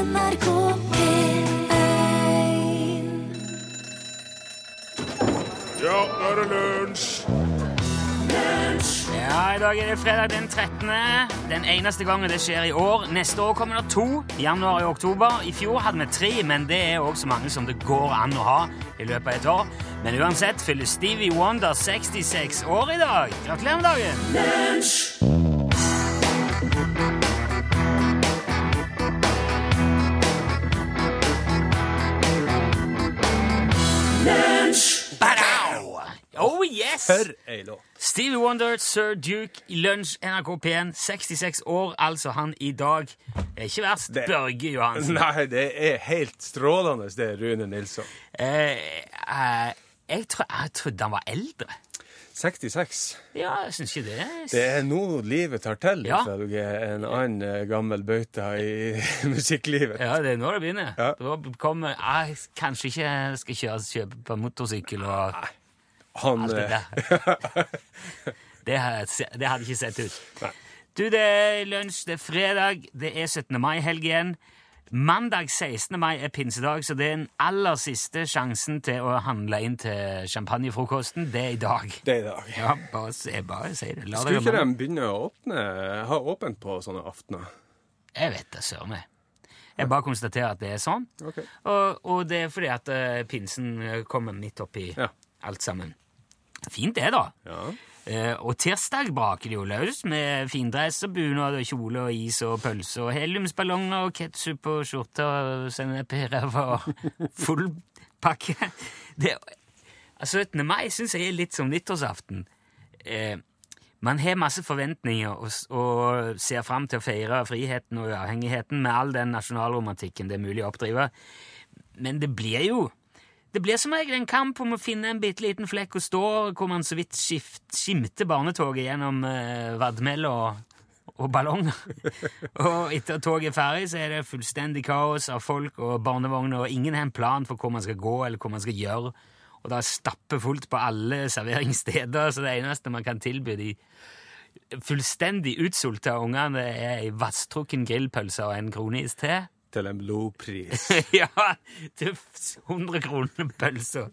NRK P1 Ja, nå er det lunsj! Ja, I dag er det fredag den 13. Den eneste gangen det skjer i år. Neste år kommer det to. i Januar og oktober. I fjor hadde vi tre, men det er også så mange som det går an å ha i løpet av et år. Men uansett fyller Stevie Wonder 66 år i dag. Gratulerer med dagen! Badao! Oh yes! For ei låt. Stevie Wonder, Sir Duke i Lunsj, NRK P1. 66 år, altså han i dag. Det er ikke verst. Det- Børge Johansen. Nei, det er helt strålende, det, Rune Nilsson. Eh, eh, jeg, tro, jeg trodde han var eldre. 66. Ja, jeg syns ikke det. Det er nå livet tar til, Ja. ifølge en annen eh, gammel bauta i musikklivet. Ja, det er nå det begynner. Ja. Da kommer jeg Kanskje ikke skal kjøre kjøpe på motorsykkel og Han alt det eh, der. Det, det hadde ikke sett ut. Nei. Du, det er lunsj, det er fredag, det er 17. mai-helg igjen. Mandag 16. mai er pinsedag, så det er den aller siste sjansen til å handle inn til champagnefrokosten. Det er i dag. Det er i dag. Ja, bare, se- bare si det. La Skulle ikke de begynne å åpne, ha åpent på sånne aftener? Jeg vet det, søren. Jeg bare konstaterer at det er sånn. Okay. Og, og det er fordi at eh, pinsen eh, kommer midt oppi Ja. Alt sammen. Fint det, da. Ja. Eh, og tirsdag braker det jo løs med findress og bunad og kjole og is og pølse og heliumsballonger og ketsjup og skjorte og sennep i ræva og full pakke. Det, altså, 17. mai syns jeg er litt som nyttårsaften. Eh, man har masse forventninger og, og ser fram til å feire friheten og uavhengigheten med all den nasjonalromantikken det er mulig å oppdrive. Men det blir jo det blir som regel en kamp om å finne en bitte liten flekk å stå hvor man så vidt skimter barnetoget gjennom eh, vadmel og, og ballonger. og etter at toget er ferdig, så er det fullstendig kaos av folk og barnevogner, og ingen har en plan for hvor man skal gå eller hvor man skal gjøre. Og det er stappfullt på alle serveringssteder, så det eneste man kan tilby de fullstendig utsulta ungene, er ei vasstrukken grillpølse og en kroneis til. Til en blodpris. ja, til 100 kroner pølsa.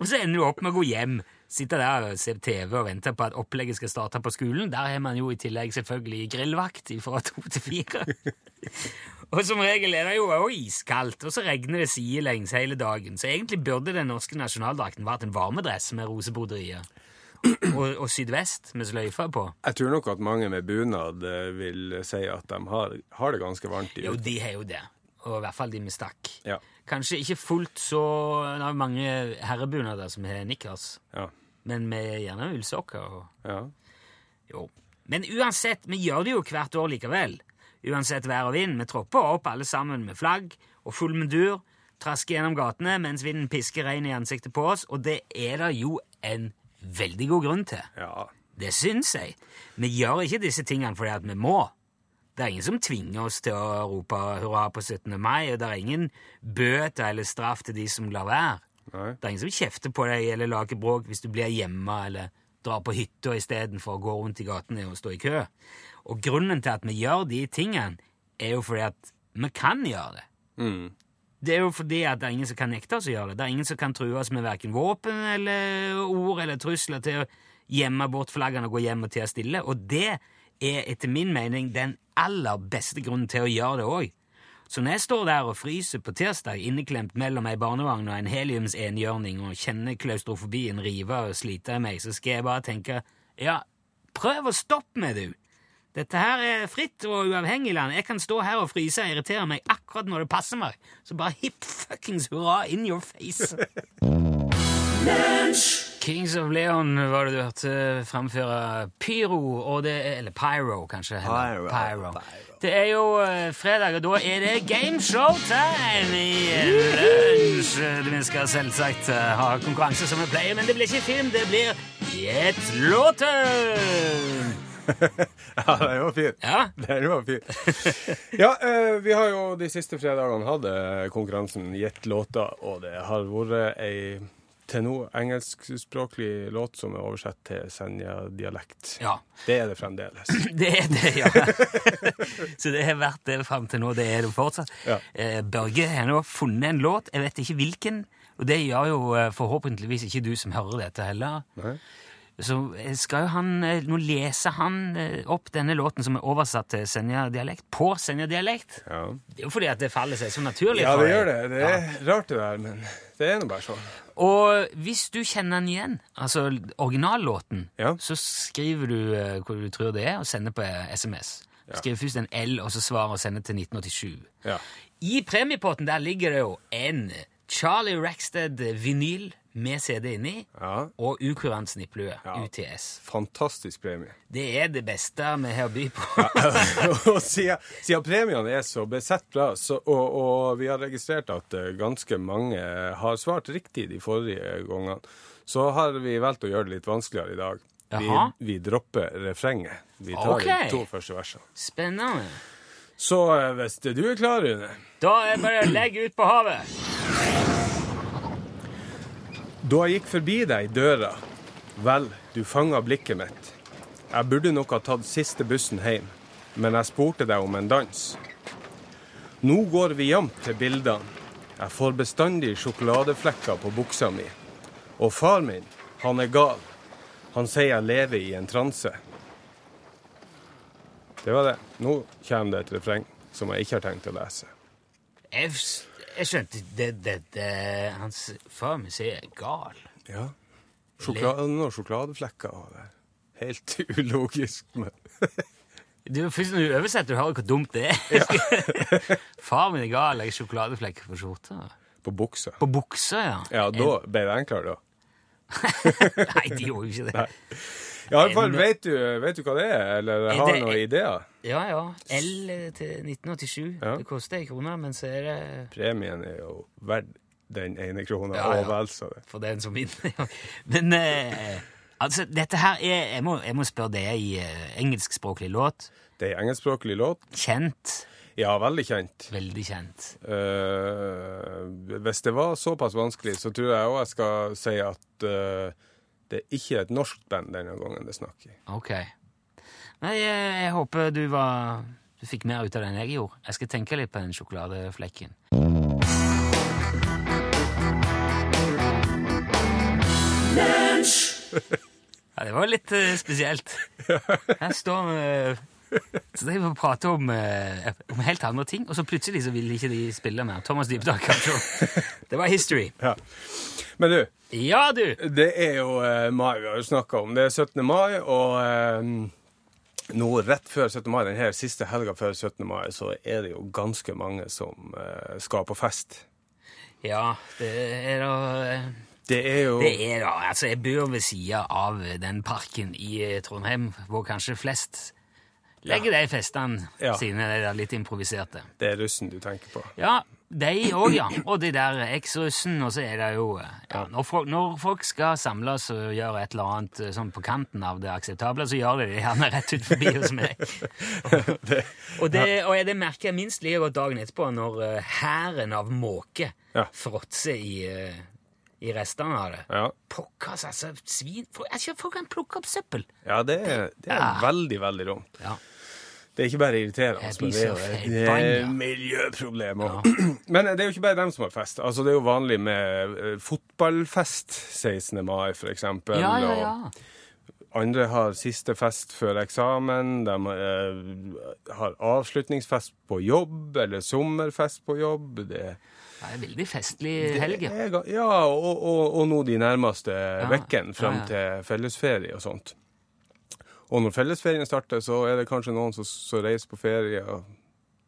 Og så ender du opp med å gå hjem, sitte der og se TV og vente på at opplegget skal starte på skolen. Der har man jo i tillegg selvfølgelig grillvakt fra to til fire. og som regel er det jo òg iskaldt, og så regner det sidelengs hele dagen. Så egentlig burde den norske nasjonaldrakten vært en varmedress med rosebroderier. Og, og sydvest med sløyfer på. Jeg tror nok at mange med bunad eh, vil si at de har, har det ganske varmt i Jo, de har jo det. Og i hvert fall de med stakk. Ja. Kanskje ikke fullt så Det er mange herrebunader som har nikkers, Ja. men med gjerne ullsokker. Og, ja. jo. Men uansett, vi gjør det jo hvert år likevel. Uansett vær og vind. Vi tropper opp alle sammen med flagg og full mundur, trasker gjennom gatene mens vinden pisker regn i ansiktet på oss, og det er det jo en veldig god grunn til. ja. Det syns jeg. Vi gjør ikke disse tingene fordi at vi må. Det er ingen som tvinger oss til å rope hurra på 17. mai, og det er ingen bøter eller straff til de som lar være. Nei. Det er ingen som kjefter på deg eller lager bråk hvis du blir hjemme eller drar på hytta istedenfor å gå rundt i gatene og stå i kø. Og grunnen til at vi gjør de tingene, er jo fordi at vi kan gjøre det. Mm. Det er jo fordi at det er ingen som kan nekte oss å gjøre det. Det er ingen som kan trues med verken våpen eller ord eller trusler til å gjemme bort flaggene og gå hjem og tie stille. Og det er etter min mening den aller beste grunnen til å gjøre det òg. Så når jeg står der og fryser på tirsdag inneklemt mellom ei barnevogn og en heliumsenhjørning og kjenner klaustrofobien rive og slite i meg, så skal jeg bare tenke ja, prøv å stoppe meg, du. Dette her er fritt og uavhengig land. Jeg kan stå her og fryse og irritere meg akkurat når det passer meg. Så bare hipp fuckings hurra in your face. Kings of Leon var det du hørte framføre Pyro, og det er, eller Pyro, kanskje. Pyro, Pyro, Pyro. Det er jo eh, fredag, og da er det gameshow-time i eh, lunsj. Vi skal selvsagt eh, ha konkurranse som vi pleier, men det blir ikke film, det blir Gjett låten! ja, den var fin. Ja, Den var fin. Ja, eh, vi har jo de siste fredagene hatt eh, konkurransen Gjett låter, og det har vært ei til nå engelskspråklig låt som er oversett til Senja-dialekt. Ja. Det er det fremdeles. Det er det, ja. Så det har vært det fram til nå. Det er det fortsatt. Ja. Eh, Børge har nå funnet en låt, jeg vet ikke hvilken, og det gjør jo eh, forhåpentligvis ikke du som hører dette heller. Nei? Så skal jo han, eh, nå leser han eh, opp denne låten som er oversatt til Senja-dialekt, på Senja-dialekt. Ja. Det er jo fordi at det faller seg så naturlig. ja, det gjør det. Det er rart det der, men det er nå bare sånn. Og hvis du kjenner den igjen, altså originallåten, Ja. så skriver du eh, hvor du tror det er, og sender på SMS. SMS. Skriver først en L, og så svarer og sender til 1987. Ja. I premiepotten der ligger det jo en Charlie Rackstead-vinyl med CD inni, Ja. og ukurant snipplue, Ja. UTS. Fantastisk premie. Det er det beste vi har å by på. og siden, siden premiene er så besett bra, så, og, og vi har registrert at eh, ganske mange har svart riktig de forrige gangene, så har vi valgt å gjøre det litt vanskeligere i dag. Vi, vi dropper refrenget. Vi tar okay. de to første versene. Spennende. Så eh, hvis du er klar, Rune Da er det bare å legge ut på havet. Da jeg gikk forbi deg i døra, vel, du fanga blikket mitt. Jeg burde nok ha tatt siste bussen hjem, men jeg spurte deg om en dans. Nå går vi jevnt til bildene. Jeg får bestandig sjokoladeflekker på buksa mi. Og far min, han er gal. Han sier jeg lever i en transe. Det var det. Nå kommer det et refreng som jeg ikke har tenkt å lese. Jeg, jeg skjønte det, det, det Hans far min sier er gal. Ja. Sjokolade, noen sjokoladeflekker. og det Helt ulogisk. Men Du, først når du oversetter, du hører hvor dumt det er. Far min er gal, legger sjokoladeflekker på skjorta. på buksa. På buksa, ja. Ja, da ble det enklere, da. Nei, de gjorde jo ikke det. I alle fall, vet du, vet du hva det er, eller Er har det- noen ideer? Ja, ja. L til 1987. Ja. Det koster ei krone, men så er det Premien er jo verdt den ene krona, Ja, ja. og vel så det. for den som vinner. Ja. Men eh, altså, dette her er Jeg må, jeg må spørre, det er i eh, engelskspråklig låt. Det er en engelskspråklig låt. Kjent. Ja, veldig kjent. Veldig kjent. Eh, hvis det var såpass vanskelig, så tror jeg òg jeg skal si at eh, det er ikke et norsk band denne gangen det er snakk i. Ok. Nei, jeg, jeg håper du var Du fikk mer ut av det enn jeg gjorde. Jeg skal tenke litt på den sjokoladeflekken. Ja, det var litt uh, spesielt. Her står vi Så driver vi og prater om, eh, om helt andre ting, og så plutselig så ville ikke de spille mer. Thomas Dybdahl, kanskje. Det var history. Ja. Men du, Ja, du! Det er jo eh, mai vi har jo snakka om. Det er 17. mai, og eh, nå rett før 17. mai, denne siste helga før 17. mai, så er det jo ganske mange som eh, skal på fest. Ja, det er da eh, Det er jo Det er da, altså Jeg bor ved sida av den parken i eh, Trondheim hvor kanskje flest legger de festene Ja. sine, de der litt improviserte. det er russen du tenker på. Ja, de òg, ja. Og de der eks-russen, og så er det jo eh, ja, når, folk, når folk skal samles og gjøre et eller annet eh, sånn på kanten av det akseptable, så gjør de det gjerne rett ut forbi hos meg. og, det, og det merker jeg minst like godt dagen etterpå, når eh, hæren av måker fråtser i, i restene av det. Ja, Pokkers, altså, svin folk, altså, folk kan plukke opp søppel. ja det er, det er Ja. veldig, veldig dumt. Ja. Det er ikke bare irriterende, Jeg men det er det er miljøproblemer. Ja. Men det er jo ikke bare dem som har fest. Altså, det er jo vanlig med eh, fotballfest 16. mai, for eksempel. Ja, ja, og- ja. Andre har siste fest før eksamen. De eh, har avslutningsfest på jobb, eller sommerfest på jobb. Det, Det er en veldig festlig helg. ja. og, og, og nå de nærmeste ukene fram ja, ja. til fellesferie og sånt. Og når fellesferien starter, så er det kanskje noen som, som reiser på ferie. og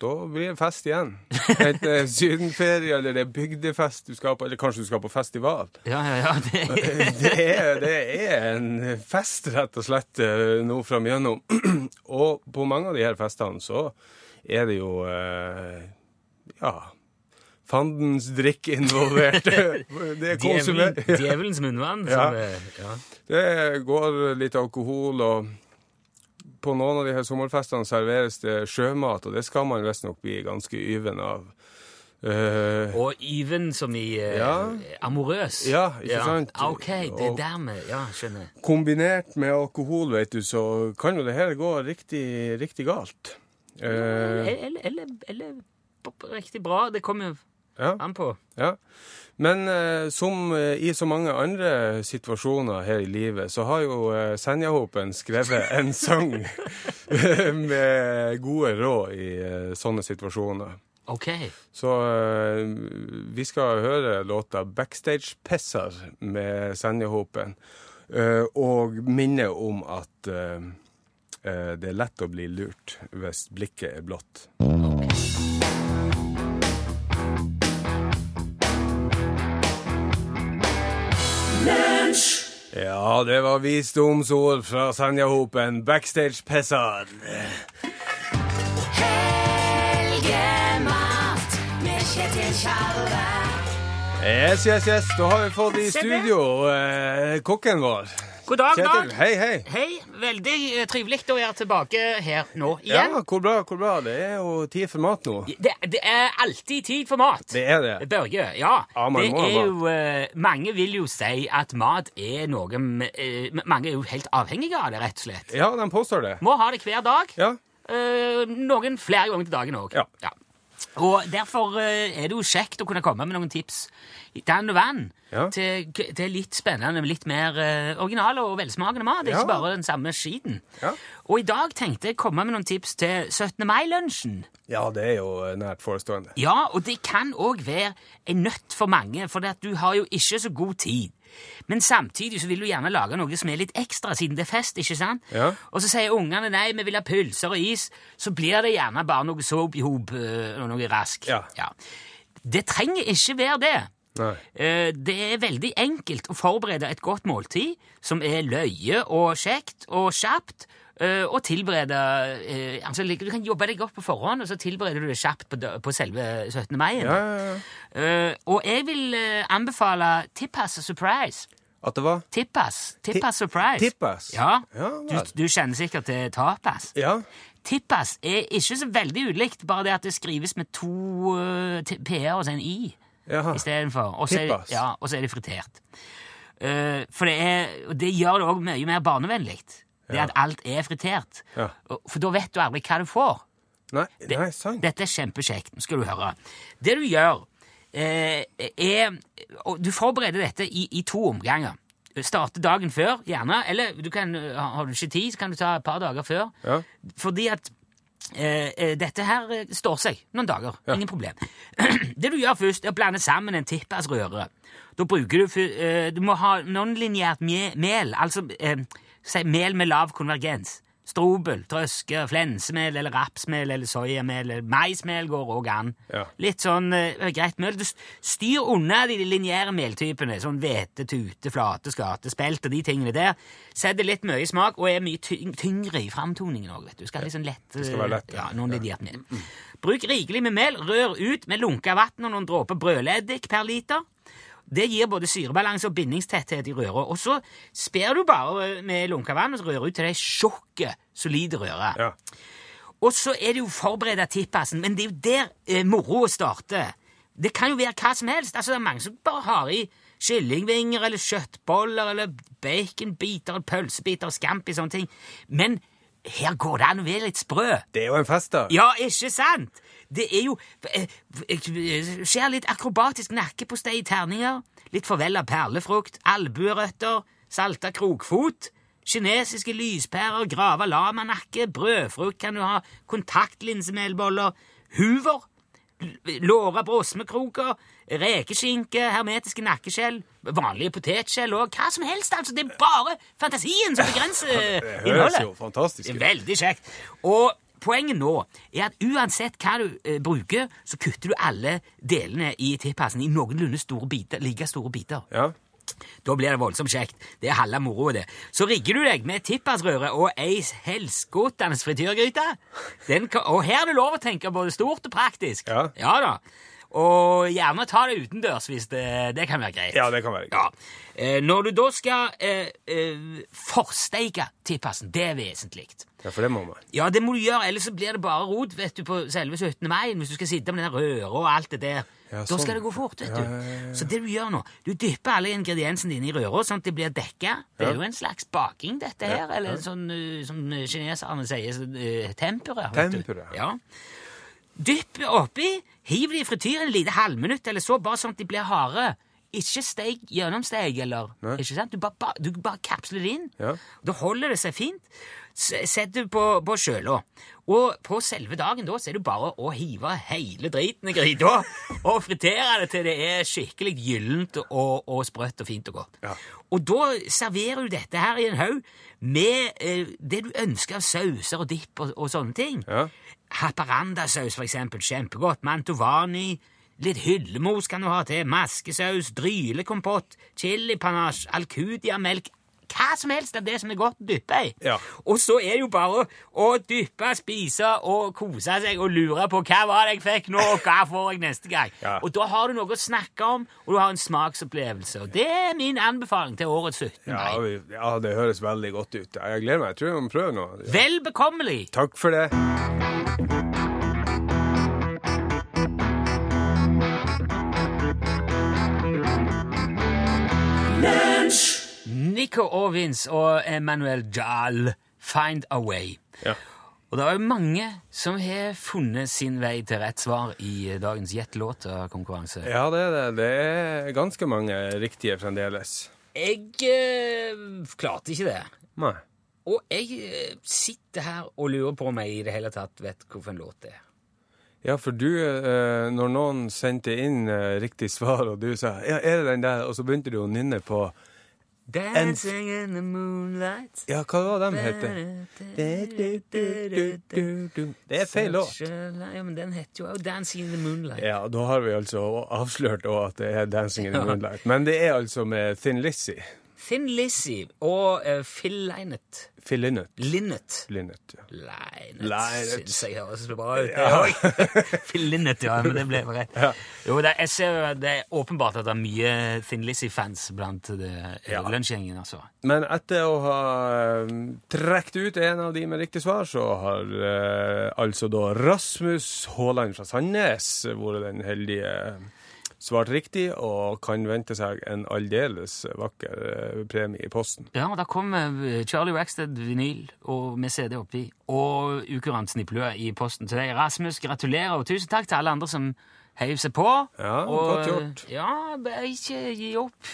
da blir det fest igjen. Enten sydenferie, eller det er bygdefest du skal på, eller kanskje du skal på festival. Ja, ja, ja. Det, Det er, det er en fest, rett og slett, eh, nå framigjennom. Og på mange av de her festene så er det jo eh, ja fandens drikk involvert. Det er djevel, djevelens munnvann. Ja. Ja. Det går litt alkohol, og på noen av de her sommerfestene serveres det sjømat, og det skal man visstnok bli ganske yven av. Uh, Og Yven som i uh, Ja. amorøs. Ja, ikke sant? Ah, Ok, det er dermed. Ja, skjønner. kombinert med alkohol, vet du, så kan jo det her gå riktig, riktig galt. Eh, Eller, eller, eller riktig bra. Det kommer jo ja, an på. ja. Men eh, som eh, i så mange andre situasjoner her i livet, så har jo eh, Senjahopen skrevet en sang med gode råd i eh, sånne situasjoner. Ok. Så eh, vi skal høre låta 'Backstage Pessar' med Senjahopen. eh, og minne om at eh, det er lett å bli lurt hvis blikket er blått. Ja, det var visdomsord fra Sanjahopen. 'Backstage Pessar'. Helgemat med Kjetil Tjalve. Yes, yes, yes. Da har vi fått i studio eh, kokken vår. God dag, Kjetil. dag. Hei, hei. Hei, veldig eh, trivelig å være tilbake her nå igjen. Ja, hvor bra, hvor bra. Det er jo tid for mat nå. Det, det er alltid tid for mat. Det er det. Børge, ja. Ja, det er jo, uh, mange vil jo si at mat er noe uh, Mange er jo helt avhengige av det, rett og slett. Ja, de påstår det. Må ha det hver dag. Ja. Uh, noen flere ganger til dagen òg. Ja. Og derfor eh, er det jo kjekt å kunne komme med noen tips Dan vann Ja. til, til litt spennende, litt mer uh, original og velsmakende mat. det Ja. Ikke bare den samme skiten. Ja. Og i dag tenkte jeg å komme med noen tips til 17. mai-lunsjen. Ja, det er jo eh, nært forestående. Ja, og det kan òg være en nøtt for mange, for du har jo ikke så god tid. Men samtidig så vil du gjerne lage noe som er litt ekstra, siden det er fest. ikke sant? Ja. Og så sier ungene nei, vi vil ha pølser og is. Så blir det gjerne bare noe soap i hop øh, og noe rask. Ja. Det trenger ikke være det. Nei. Eh, Det er veldig enkelt å forberede et godt måltid som er løye og kjekt og kjapt. Eh, Og tilberede eh, altså, Du kan jobbe deg godt på forhånd, og så tilbereder du det kjapt på, på selve 17. mai. Ja, ja, ja. Eh, og jeg vil anbefale Tippas Surprise. At det var Tippas. Tippas Surprise. Tippas? Ja. Du, du kjenner sikkert til tapas. Ja. Tippas er ikke så veldig ulikt, bare det at det skrives med to p-er og så en i istedenfor. Og så er, det- ja, og så er det fritert. For det, er, det gjør det òg mye mer barnevennlig. Det er at alt er fritert. For da vet du aldri hva du får. Nei, Det- nei sant. Dette er kjempekjekt. Skal du høre. Det du gjør, eh, er Du forbereder dette i, i to omganger. Starte dagen før, gjerne. Eller du kan, har du ikke tid, så kan du ta et par dager før. Ja. Fordi at eh, eh, dette her eh, står seg noen dager. Ja. Ingen problem. det du gjør først, er å blande sammen en tippasrøre. Da bruker du eh, Du må ha nonlineært mel, altså eh, si mel med lav konvergens. Strobel, trøske, flensemel eller rapsmel eller soyamel maismel går òg an. Ja. Litt sånn uh, greit mel. Du styr unna de lineære meltypene, sånn hvete, tute, flate, skate, spelt og de tingene der. Setter litt mye smak og er mye tyngre i framtoningen òg, du. Skal liksom lett, Det skal lett, ja. ja. noen ja. mel. Bruk rikelig med mel, rør ut med lunka vann og noen dråper brødleddik per liter. Det gir både syrebalanse og bindingstetthet i røra. Og så sper du bare med lunka vann og så rører ut til det sjokket solide røret. Ja. Og så er det jo forberedt tippasen, men det er jo der eh, moroa starter. Det kan jo være hva som helst. Altså, Det er mange som bare har i kyllingvinger eller kjøttboller eller baconbiter eller pølsebiter og scampi sånne ting. Men her går det an å være litt sprø. Det er jo en festdag. Ja, ikke sant? Det er jo eh, eh, Skjer litt akrobatisk nakkepostei i terninger, litt forvella perlefrukt, albuerøtter, salta krokfot, kinesiske lyspærer, grava lamanakke, brødfrukt kan du ha, kontaktlinsemelboller, huver, låra brosmekroker, rekeskinke, hermetiske nakkeskjell, vanlige potetskjell og hva som helst, altså. Det er bare fantasien som begrenser Det høres jo fantastisk ut. Veldig kjekt. Og poenget nå er at uansett hva du eh, bruker, så kutter du alle delene i tippasen i noenlunde store biter, like store biter. Ja. Da blir det voldsomt kjekt. Det er halve moroa, det. Så rigger du deg med tippasrøre og ei helskotende frityrgryte. Den Og her er det lov å tenke både stort og praktisk. Ja, Ja. da. Og gjerne ta det utendørs hvis det, det kan være greit. ja, det kan være greit. Ja. Eh, når du da skal eh, eh, forsteike tippasen, det er vesentlig. Ja, for det må man. Ja, det må du gjøre, ellers så blir det bare rot vet du, på selve 17. mai, hvis du skal sitte med den røra og alt det der. Ja, Da sånn. skal det gå fort, vet du. ja. Så det du gjør nå, du dypper alle ingrediensene dine i røra, sånn at de blir dekka. Det er jo en slags baking, dette her, eller sånn uh, som kineserne sier, så, uh, tempura. vet du. Tempura. Ja. Dypp oppi, hiv de i frityren et lite halvminutt eller så, bare sånn at de blir harde. Ikke steik gjennomsteik, eller Nei. ikke sant? Du bare, bare, du bare kapsler det inn. Ja. Da holder det seg fint. Sett det på, på kjøla. Og på selve dagen da, så er det bare å hive hele driten i gryta og fritere det til det er skikkelig gyllent og, og sprøtt og fint og godt. Ja. Og da serverer du dette her i en haug med eh, det du ønsker av sauser og dipp og, og sånne ting. Ja. Haparandasaus, for eksempel. Kjempegodt. Mantovani. Litt hyllemos kan du ha til. Maskesaus, drylekompott, chilipanasje, alcudiamelk. Hva som helst av det som er godt å dyppe i. Ja. Og så er det jo bare å dyppe, spise og kose seg og lure på hva var det jeg fikk nå, og hva får jeg neste gang. Ja. Og da har du noe å snakke om, og du har en smaksopplevelse. Og det er min anbefaling til årets 17. Ja, vi- ja, det høres veldig godt ut. Jeg gleder meg. Jeg tror jeg må prøve nå. Ja. Vel bekommelig! Takk for det. Nico Orvins og Emmanuel Jahl, 'Find a Way'. Ja. Og det er jo mange som har funnet sin vei til rett svar i dagens Jet-låter-konkurranse. ja, det er det. Det er ganske mange riktige fremdeles. Jeg eh, klarte ikke det. Nei. Og jeg eh, sitter her og lurer på om jeg i det hele tatt vet hvilken låt det er. Ja, for du, eh, når noen sendte inn eh, riktig svar, og du sa ja, er det den der, og så begynte du å nynne på Dancing in the moonlight Ja, hva var den het? Det er feil låt. Ja, men den heter jo 'Dancing in the Moonlight'. Ja, da har vi altså avslørt òg at det er 'Dancing in the Moonlight'. Men det er altså med Thin Lizzie. Thin Lizzie og uh, Phil Lynott. Phil Lynott. Linnet. Lynott, ja. Lynott Lynott. syns jeg høres bra ut. Ja. Phil Linnet, ja. Men det ble rett. Ja. Jo, det, jeg ser det er åpenbart at det er mye Thin Lizzie-fans blant det, Ja. lunsjgjengen. altså. Men etter å ha um, trukket ut en av de med riktig svar, så har eh, altså da Rasmus Haaland fra Sandnes vært den heldige svart riktig, og kan vente seg en aldeles vakker eh, premie i posten. Ja, og Da kom eh, Charlie Rackstead vinyl og med CD oppi, og ukurant snipplue i posten til deg. Rasmus, gratulerer, og tusen takk til alle andre som heiv seg på. Ja, og, godt gjort. Ja, bare ikke gi opp.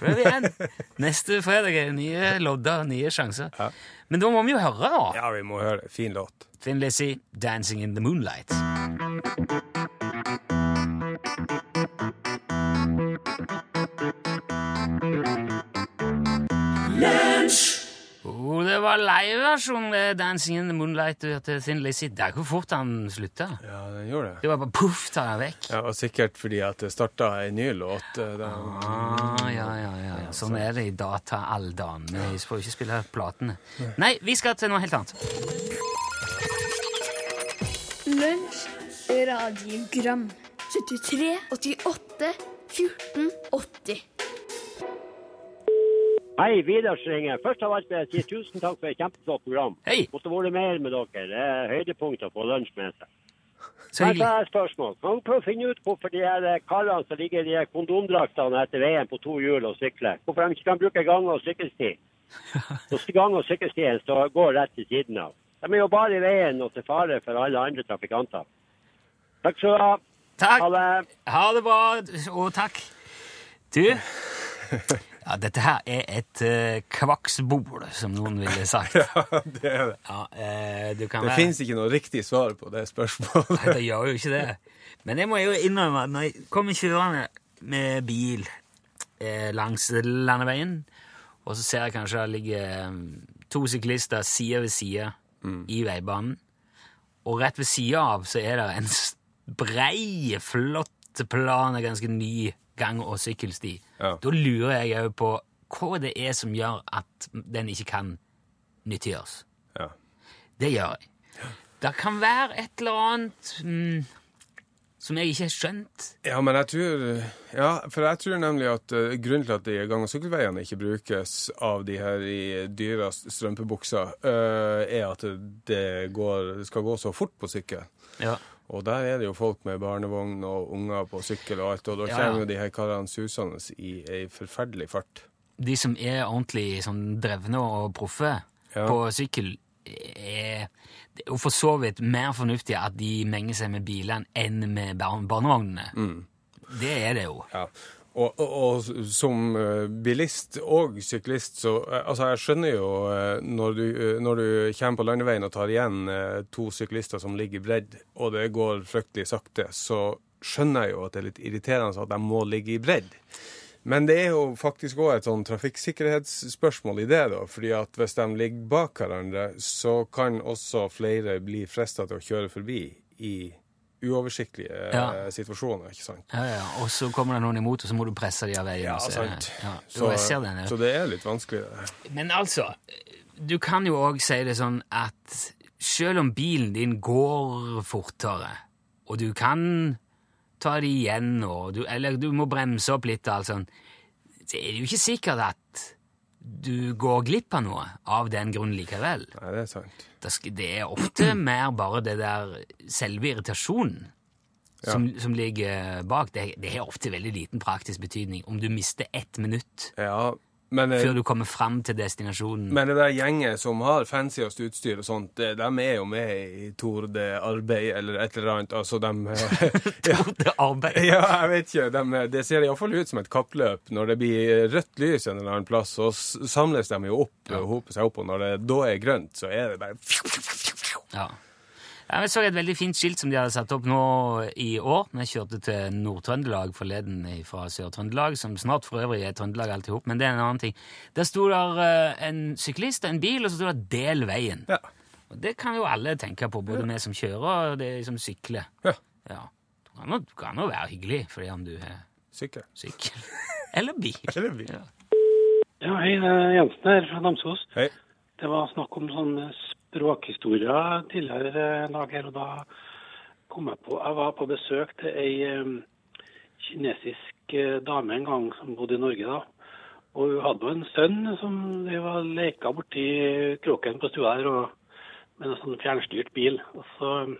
Prøv igjen. Neste fredag er nye lodder, nye sjanser. Ja. Men da må vi jo høre, da. Ja, vi må høre. Fin låt. Finn Lizzie, 'Dancing in the Moonlight'. Det var liveversjonen av 'Dancing in the Moonlight' til Thin. Det er hvor fort han slutta. Ja, den gjorde det. Det var bare poff, tar han vekk. Ja, og sikkert fordi at det starta ei ny låt. eh, Den, Ah, ja, ja, ja, ja. Sånn er det i dataalderen. Vi får jo ikke spille platene. Nei, vi skal til noe helt annet. Lunsj, radiogram 73, 88, 14, 80 Hei, Vidar ringer. Først av alt vil jeg si tusen takk for et kjempeflott program. Hei. Måtte vært mer med dere. Det er høydepunkt å få lunsj med seg. Så er hyggelig. har jeg et spørsmål. Kan du prøve å finne ut hvorfor de her karene som ligger i de kondomdraktene etter veien på to hjul og sykler, hvorfor de ikke kan bruke gang- og sykkelsti? Så gang- og sykkelstien står- går rett til siden av. De er jo bare i veien og til fare for alle andre trafikanter. Takk skal du ha. Ha Takk. det. Ha det bra, og takk. Du, ja, dette her er et uh, kvakksbol, som noen ville sagt. ja, det er det. Ja, uh, du kan Det være... fins ikke noe riktig svar på det spørsmålet. Nei, det gjør jo ikke det. Men jeg må jo innrømme at når jeg kommer kjørende med bil eh, langs landeveien, og så ser jeg kanskje det ligger eh, to syklister side ved side i veibanen, og rett ved sida av så er det en brei, flott plan, ganske ny gang- og sykkelsti. Ja. Da lurer jeg òg på hva det er som gjør at den ikke kan nyttiggjøres. Ja. Det gjør jeg. Det kan være et eller annet mm, som jeg ikke har skjønt. Ja, men jeg tror Ja, for jeg tror nemlig at uh, grunnen til at de gang- og sykkelveiene ikke brukes av de her i dyra strømpebukser, uh, er at det går, skal gå så fort på sykkel. Ja. Og der er det jo folk med barnevogn og unger på sykkel og alt, og da kommer jo de her karene susende i ei forferdelig fart. De som er ordentlig sånn drevne og proffe Ja. på sykkel, er er jo for så vidt mer fornuftig at de menger seg med bilene enn med barnevognene. Mm. Det er det jo. Ja. Og, og, og som eh, bilist og syklist, så eh, Altså, jeg skjønner jo eh, når du, når du kommer på landeveien og tar igjen to syklister som ligger bredd, og det går fryktelig sakte, så skjønner jeg jo at det er litt irriterende at de må ligge i bredd. Men det er jo faktisk òg et sånn trafikksikkerhetsspørsmål i det, da. fordi at hvis de ligger bak hverandre, så kan også flere bli frista til å kjøre forbi i uoversiktlige eh, Ja. situasjoner, ikke sant? Ja, ja. Og så kommer det noen imot, og så må du presse de av veien. Ja, så- sant. Ja. Så, den. så det er litt vanskelig. Men altså, du kan jo òg si det sånn at selv om bilen din går fortere, og du kan ta det igjen, du, eller du må bremse opp litt, og alt sånt, så er det jo ikke sikkert at du går glipp av noe av den grunn likevel. Nei, det er sant. Det er ofte mer bare det der selve irritasjonen som, som ligger bak. Det, det har ofte veldig liten praktisk betydning om du mister ett minutt Ja, men, eh, før du kommer fram til destinasjonen. men det der gjenget som har fancyest utstyr og sånt, de er jo med i Tour de Arbeid eller et eller annet. Altså, de ja, det arbeidet. ja, jeg vet ikke. De, det ser iallfall ut som et kappløp. Når det blir rødt lys en eller annen plass, så samles de jo opp og hoper seg opp, og når det da er grønt, så er det bare Ja. Jeg så et veldig fint skilt som de hadde satt opp nå i år. når jeg kjørte til Nord-Trøndelag forleden fra Sør-Trøndelag, som snart for øvrig er Trøndelag alt i hop, men det er en annen ting. Der sto der eh, en syklist og en bil, og så sto det 'del veien'. Ja. Og det kan jo alle tenke på, både vi som kjører og de som sykler. Ja. Ja. Det kan jo- kan jo være hyggelig fordi om du har Sykkel. sykkel. Eller bil. Eller bil. Ja. Ja, hei, det er Jensen her fra Namsos. Hei. Det var snakk om sånne språkhistorier tidligere dag her, og da kom jeg på Jeg var på besøk til ei eh, kinesisk eh, dame en gang som bodde i Norge, da. Og hun hadde en sønn som de var leka borti kroken på stua og, med en sånn fjernstyrt bil. Og så eh,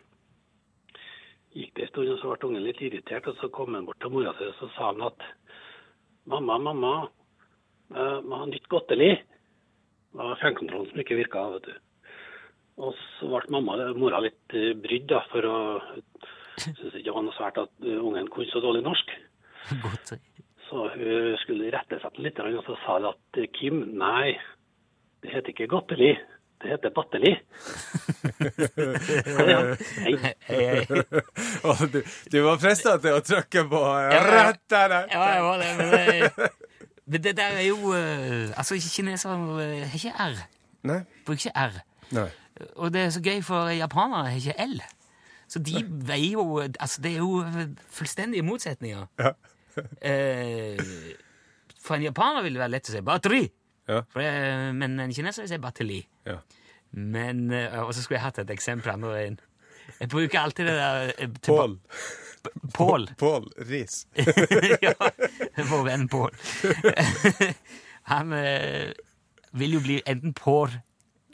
gikk det en stund, og så ble ungen litt irritert, og så kom han bort til mora si og så sa han at Mamma, mamma, eh, må ha nytt godteri. Det var fjernkontrollen som ikke virka, vet du. Og så ble mamma, mora litt eh, brydd, da, for å syntes ikke det var noe svært at eh, ungen kunne så dårlig norsk. Godt. Så hun skulle rettesette litt, og så sa hun at eh, Kim, nei, det heter ikke godteri, det heter batteri. ja, hei. Hei, hei. Du, du var frista til å trykke på rett der. Ja, jeg var det, men det, men det der er jo Altså, kinesere har ikke R. Nei. Bruker ikke R. Nei. Og det er så gøy, for japanere har ikke L. Så de veier jo Altså, det er jo fullstendige motsetninger. Ja. Eh, for en japaner vil det være lett å si batteri, Ja. det, men en kineser vil si batteri. Ja. Men, eh, Og så skulle jeg hatt et eksempel andre veien. Jeg bruker alltid det der eh, Pål. Pål. Pål Riis. ja, vår venn Pål. Han eh, vil jo bli enten Pål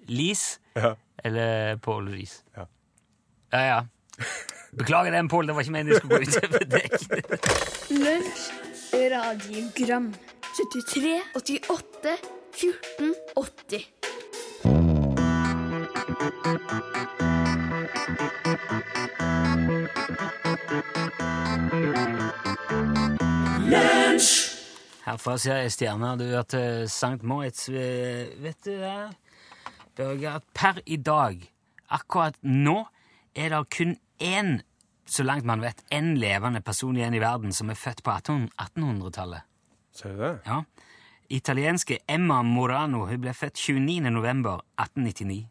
Lis Ja. Eller Paul Riis. Ja. ja, ja. Beklager den, Paul. Det var ikke meningen jeg skulle gå utover deg. Lunsj, radiogram 73, 88, 14, 80 Herfra ser jeg stjerner. Du hørte St. Moritz. eh, Vet du det, Børge, at per i dag, akkurat nå, er det kun én, så langt man vet, én levende person igjen i verden som er født på 1800-tallet. Ser du det? Ja. Italienske Emma Morano hun ble født 29. november 1899.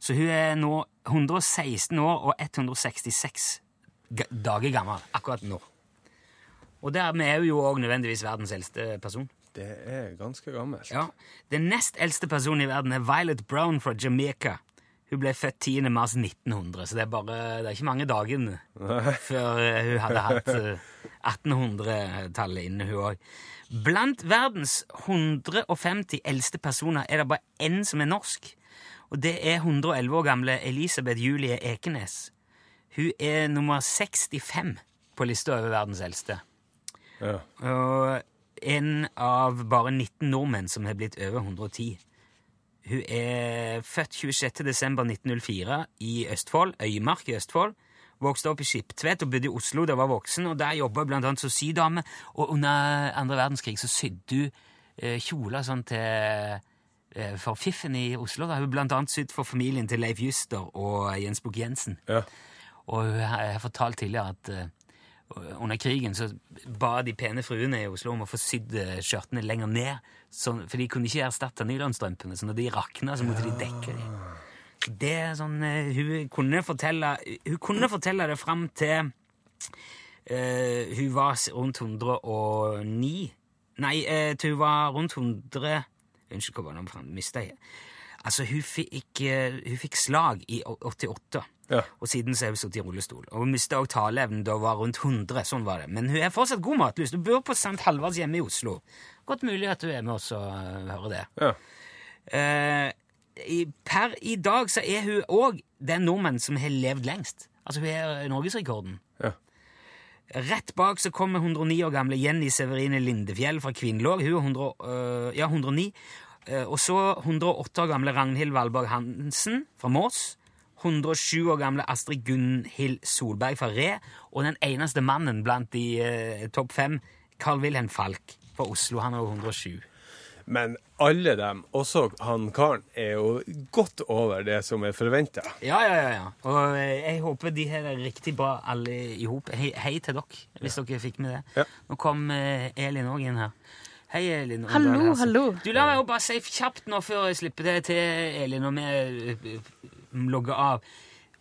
Så hun er nå 116 år og 166 dager gammel akkurat nå. Og dermed er hun jo òg nødvendigvis verdens eldste person. Det er ganske gammelt. Ja. Den nest eldste personen i verden er Violet Brown fra Jamaica. Hun ble født 10. mars 1900, så det er bare det er ikke mange dagene før eh, hun hadde hatt eh, 1800-tallet inne, hun òg. Blant verdens 150 eldste personer er det bare én som er norsk. Og det er 111 år gamle Elisabeth Julie Ekenes. Hun er nummer 65 på lista over verdens eldste. Ja. Og en av bare 19 nordmenn som har blitt over 110. Hun er født 26. desember 1904 i Østfold, Øymark i Østfold. Vokste opp i Skiptvet og bodde i Oslo da hun var voksen. og Der jobba hun annet som sydame. Og under andre verdenskrig så sydde hun eh, kjoler sånn til eh, for Fiffen i Oslo. Da. Hun blant annet sydd for familien til Leif Juster og Jens Bukk-Jensen. Ja. Og hun har fortalt tidligere at eh, under krigen så ba de pene fruene i Oslo om å få sydd eh, skjørtene lenger ned, sånn, for de kunne ikke erstatte nylonstrømpene, så når de rakna, så måtte de dekke dem. Det er sånn eh, Hun kunne fortelle, hun kunne fortelle det fram til uh, hun var rundt 109 Nei, uh, til hun var rundt 100 Unnskyld, hva var det nå mista jeg? Altså, hun fikk, eh, hun fikk slag i 88. Ja. Og siden så har hun sittet i rullestol. Og hun mista også taleevnen da hun var rundt 100. Sånn var det. Men hun er fortsatt god matlyst. Hun bor på St. Halvards hjemme i Oslo. Godt mulig at hun er med oss og øh, hører det. Ja. Eh, i, per i dag så er hun òg den nordmenn som har levd lengst. Altså hun er norgesrekorden. Ja. Rett bak så kommer 109 år gamle Jenny Severine Lindefjell fra Kvinnlåg. Hun er 100, øh, ja, 109. Eh, og så 108 år gamle Ragnhild Valborg Hansen fra Mås. 107 år gamle Astrid Gunhild Solberg fra Re. Og den eneste mannen blant de eh, topp fem, Carl Wilhelm Falk fra Oslo. Han er jo 107. Men alle dem, også han karen, er jo godt over det som er forventa. Ja, ja, ja. ja. Og eh, jeg håper de har det riktig bra alle i hop. Hei, hei til dere, hvis dere fikk med det. Ja. Nå kom eh, Elin òg inn her. Hei, Elin. Hallo, hallo. Du, La meg jo bare si kjapt nå før jeg slipper det til, Elin, og vi eh, logger av.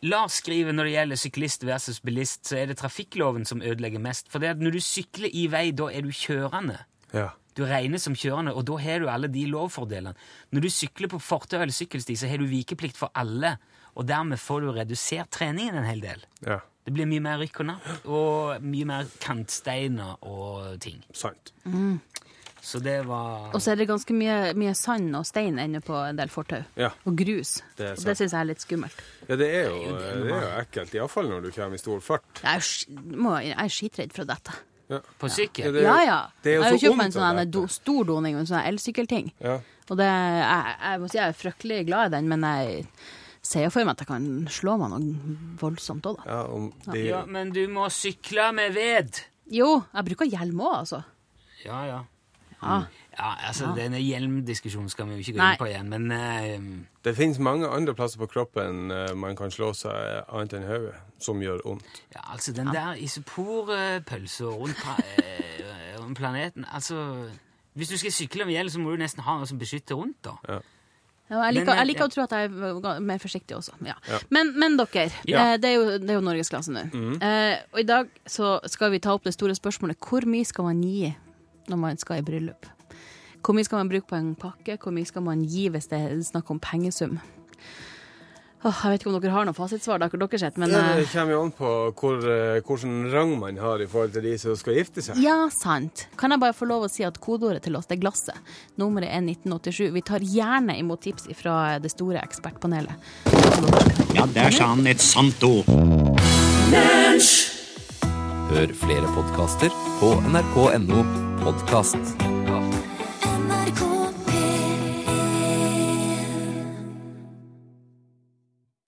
Lars skriver når det gjelder syklist versus bilist, så er det trafikkloven som ødelegger mest. For det at når du sykler i vei, da er du kjørende. Ja. Du regnes som kjørende, og da har du alle de lovfordelene. Når du sykler på fortau eller sykkelsti, så har du vikeplikt for alle, og dermed får du redusert treningen en hel del. ja. Det blir mye mer rykk og napp, og mye mer kantsteiner og ting. Sant. Så det var Og så er det ganske mye, mye sand og stein inne på en del fortau. Ja. Og grus. Det er og det syns jeg er litt skummelt. Ja, det er jo, jo det det er jo ekkelt. Iallfall når du kommer i stor fart. Jeg er, må, jeg er skitredd for dette. Ja. På sykkel. det er ja, ja. det er jo jeg har jo kjøpt meg en sånn do, stor doning, en sånn elsykkelting. Ja. Og det, jeg, jeg må si jeg er fryktelig glad i den, men jeg ser jo for meg at jeg kan slå meg noe voldsomt òg, da. Ja, Ja, men du må sykle med ved. Jo, jeg bruker hjelm òg, altså. Ja, ja. Ja. Ja, altså, Denne hjelmdiskusjonen skal vi jo ikke gå Nei. inn på igjen, men uh, det finnes mange andre plasser på kroppen uh, man kan slå seg annet enn hodet, som gjør vondt. ja, altså den der isoporpølsa rundt eh, planeten Altså, hvis du skal sykle med hjelm, så må du nesten ha noe som beskytter rundt, da. Ja, jeg liker, jeg liker å tro at jeg er mer forsiktig også. Ja. Ja. Men, men dere, Ja. eh, det, er jo, det er jo norgesklasse nå. Eh, og i dag så skal vi ta opp det store spørsmålet hvor mye skal man gi når man skal i bryllup? Hvor mye skal man bruke på en pakke? Hvor mye skal man gi hvis det er snakk om pengesum? Åh, jeg vet ikke om dere har noe fasitsvar, dere, dere sett, men Ja, eh, det kommer jo an på hvor, eh, hvilken rang man har i forhold til de som skal gifte seg. Ja, sant. Kan jeg bare få lov å si at kodeordet til oss det er glasset. Nummeret er 1987. Vi tar gjerne imot tips fra det store ekspertpanelet. Ja, der sa han et sant ord. Hør flere podkaster på nrk.no podkast.